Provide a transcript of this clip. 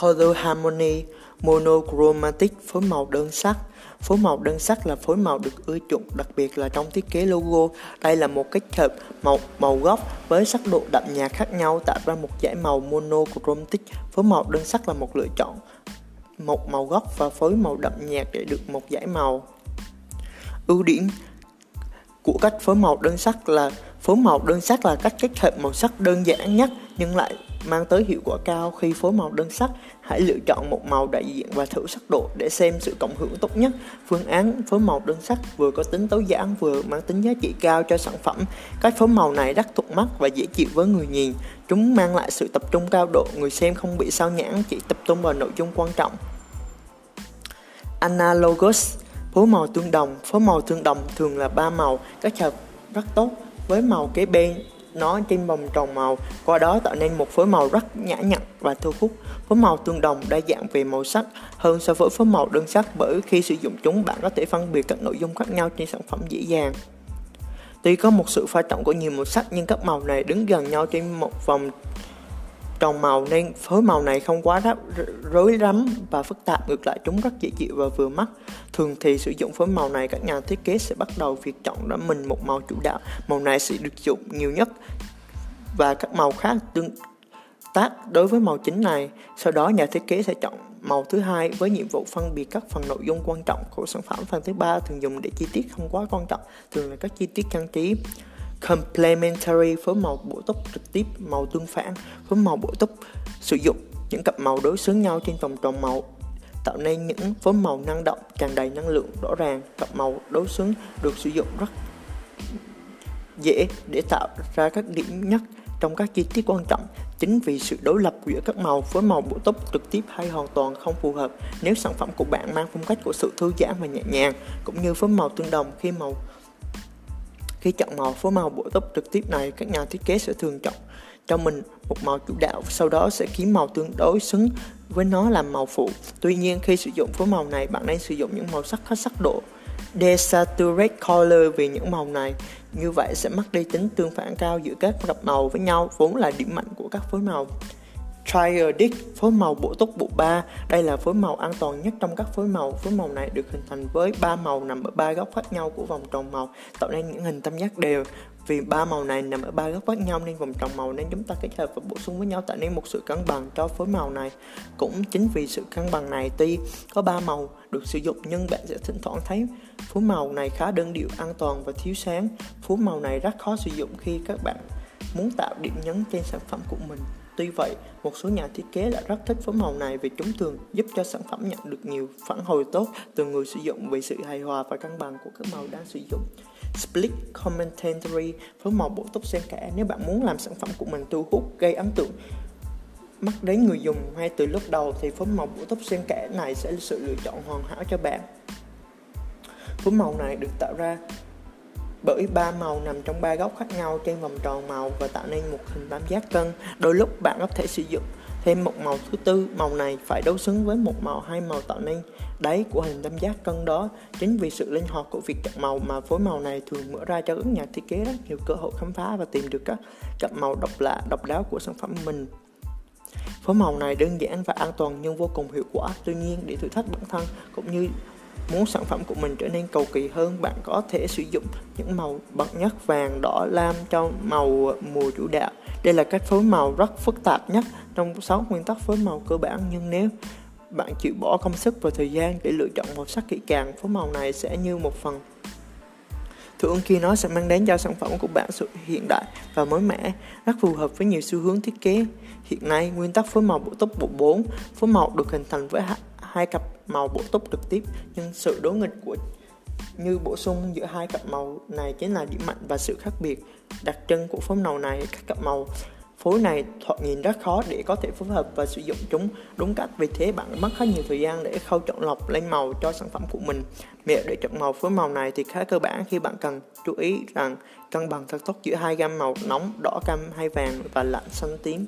Color Harmony Monochromatic phối màu đơn sắc Phối màu đơn sắc là phối màu được ưa chuộng, đặc biệt là trong thiết kế logo. Đây là một kết hợp màu màu gốc với sắc độ đậm nhạt khác nhau tạo ra một dải màu monochromatic. Phối màu đơn sắc là một lựa chọn một màu gốc và phối màu đậm nhạt để được một dải màu. Ưu điểm của cách phối màu đơn sắc là phối màu đơn sắc là cách kết hợp màu sắc đơn giản nhất nhưng lại mang tới hiệu quả cao khi phối màu đơn sắc. Hãy lựa chọn một màu đại diện và thử sắc độ để xem sự cộng hưởng tốt nhất. Phương án phối màu đơn sắc vừa có tính tối giản vừa mang tính giá trị cao cho sản phẩm. Cách phối màu này rất thuận mắt và dễ chịu với người nhìn. Chúng mang lại sự tập trung cao độ, người xem không bị sao nhãn, chỉ tập trung vào nội dung quan trọng. Analogous Phối màu tương đồng Phối màu tương đồng thường là ba màu kết hợp rất tốt với màu kế bên nó trên vòng tròn màu, qua đó tạo nên một phối màu rất nhã nhặn và thu hút. Phối màu tương đồng đa dạng về màu sắc hơn so với phối màu đơn sắc bởi khi sử dụng chúng bạn có thể phân biệt các nội dung khác nhau trên sản phẩm dễ dàng. Tuy có một sự pha trộn của nhiều màu sắc nhưng các màu này đứng gần nhau trên một vòng tròn màu nên phối màu này không quá rắc, rối rắm và phức tạp ngược lại chúng rất dễ chịu và vừa mắt. Thường thì sử dụng phối màu này các nhà thiết kế sẽ bắt đầu việc chọn ra mình một màu chủ đạo. Màu này sẽ được dùng nhiều nhất và các màu khác tương tác đối với màu chính này. Sau đó nhà thiết kế sẽ chọn màu thứ hai với nhiệm vụ phân biệt các phần nội dung quan trọng của sản phẩm. Phần thứ ba thường dùng để chi tiết không quá quan trọng thường là các chi tiết trang trí complementary phối màu bổ túc trực tiếp, màu tương phản phối màu bổ túc. Sử dụng những cặp màu đối xứng nhau trên vòng tròn màu, tạo nên những phối màu năng động, tràn đầy năng lượng rõ ràng. Cặp màu đối xứng được sử dụng rất dễ để tạo ra các điểm nhất trong các chi tiết quan trọng. Chính vì sự đối lập giữa các màu với màu bổ túc trực tiếp hay hoàn toàn không phù hợp, nếu sản phẩm của bạn mang phong cách của sự thư giãn và nhẹ nhàng, cũng như với màu tương đồng khi màu khi chọn màu phối màu bổ túc trực tiếp này, các nhà thiết kế sẽ thường chọn cho mình một màu chủ đạo, sau đó sẽ kiếm màu tương đối xứng với nó làm màu phụ. Tuy nhiên, khi sử dụng phối màu này, bạn nên sử dụng những màu sắc có sắc độ desaturate color vì những màu này. Như vậy sẽ mất đi tính tương phản cao giữa các cặp màu với nhau, vốn là điểm mạnh của các phối màu. Triadic, phối màu bổ túc bộ 3 Đây là phối màu an toàn nhất trong các phối màu. Phối màu này được hình thành với ba màu nằm ở ba góc khác nhau của vòng tròn màu, tạo nên những hình tam giác đều. Vì ba màu này nằm ở ba góc khác nhau nên vòng tròn màu nên chúng ta kết hợp và bổ sung với nhau tạo nên một sự cân bằng cho phối màu này. Cũng chính vì sự cân bằng này, tuy có ba màu được sử dụng nhưng bạn sẽ thỉnh thoảng thấy phối màu này khá đơn điệu, an toàn và thiếu sáng. Phối màu này rất khó sử dụng khi các bạn muốn tạo điểm nhấn trên sản phẩm của mình. Tuy vậy, một số nhà thiết kế lại rất thích phối màu này vì chúng thường giúp cho sản phẩm nhận được nhiều phản hồi tốt từ người sử dụng về sự hài hòa và cân bằng của các màu đang sử dụng. Split Commentary phối màu bổ túc xen kẽ nếu bạn muốn làm sản phẩm của mình thu hút gây ấn tượng mắt đến người dùng ngay từ lúc đầu thì phối màu bổ túc xen kẽ này sẽ là sự lựa chọn hoàn hảo cho bạn. Phối màu này được tạo ra bởi ba màu nằm trong ba góc khác nhau trên vòng tròn màu và tạo nên một hình tam giác cân. Đôi lúc bạn có thể sử dụng thêm một màu thứ tư, màu này phải đối xứng với một màu hai màu tạo nên đáy của hình tam giác cân đó. Chính vì sự linh hoạt của việc chọn màu mà phối màu này thường mở ra cho các nhà thiết kế rất nhiều cơ hội khám phá và tìm được các cặp màu độc lạ, độc đáo của sản phẩm mình. Phối màu này đơn giản và an toàn nhưng vô cùng hiệu quả. Tuy nhiên, để thử thách bản thân cũng như Muốn sản phẩm của mình trở nên cầu kỳ hơn, bạn có thể sử dụng những màu bậc nhất vàng, đỏ, lam cho màu mùa chủ đạo. Đây là cách phối màu rất phức tạp nhất trong 6 nguyên tắc phối màu cơ bản nhưng nếu bạn chịu bỏ công sức và thời gian để lựa chọn màu sắc kỹ càng, phối màu này sẽ như một phần thưởng khi nó sẽ mang đến cho sản phẩm của bạn sự hiện đại và mới mẻ, rất phù hợp với nhiều xu hướng thiết kế. Hiện nay, nguyên tắc phối màu bổ túc bộ 4, phối màu được hình thành với hai cặp màu bổ túc trực tiếp, nhưng sự đối nghịch của như bổ sung giữa hai cặp màu này chính là điểm mạnh và sự khác biệt. Đặc trưng của phối màu này, các cặp màu phối này thoạt nhìn rất khó để có thể phối hợp và sử dụng chúng. Đúng cách, vì thế bạn mất khá nhiều thời gian để khâu chọn lọc lên màu cho sản phẩm của mình. Mẹo để chọn màu phối màu này thì khá cơ bản khi bạn cần. Chú ý rằng, cân bằng thật tốt giữa hai gam màu nóng, đỏ cam hay vàng và lạnh xanh tím.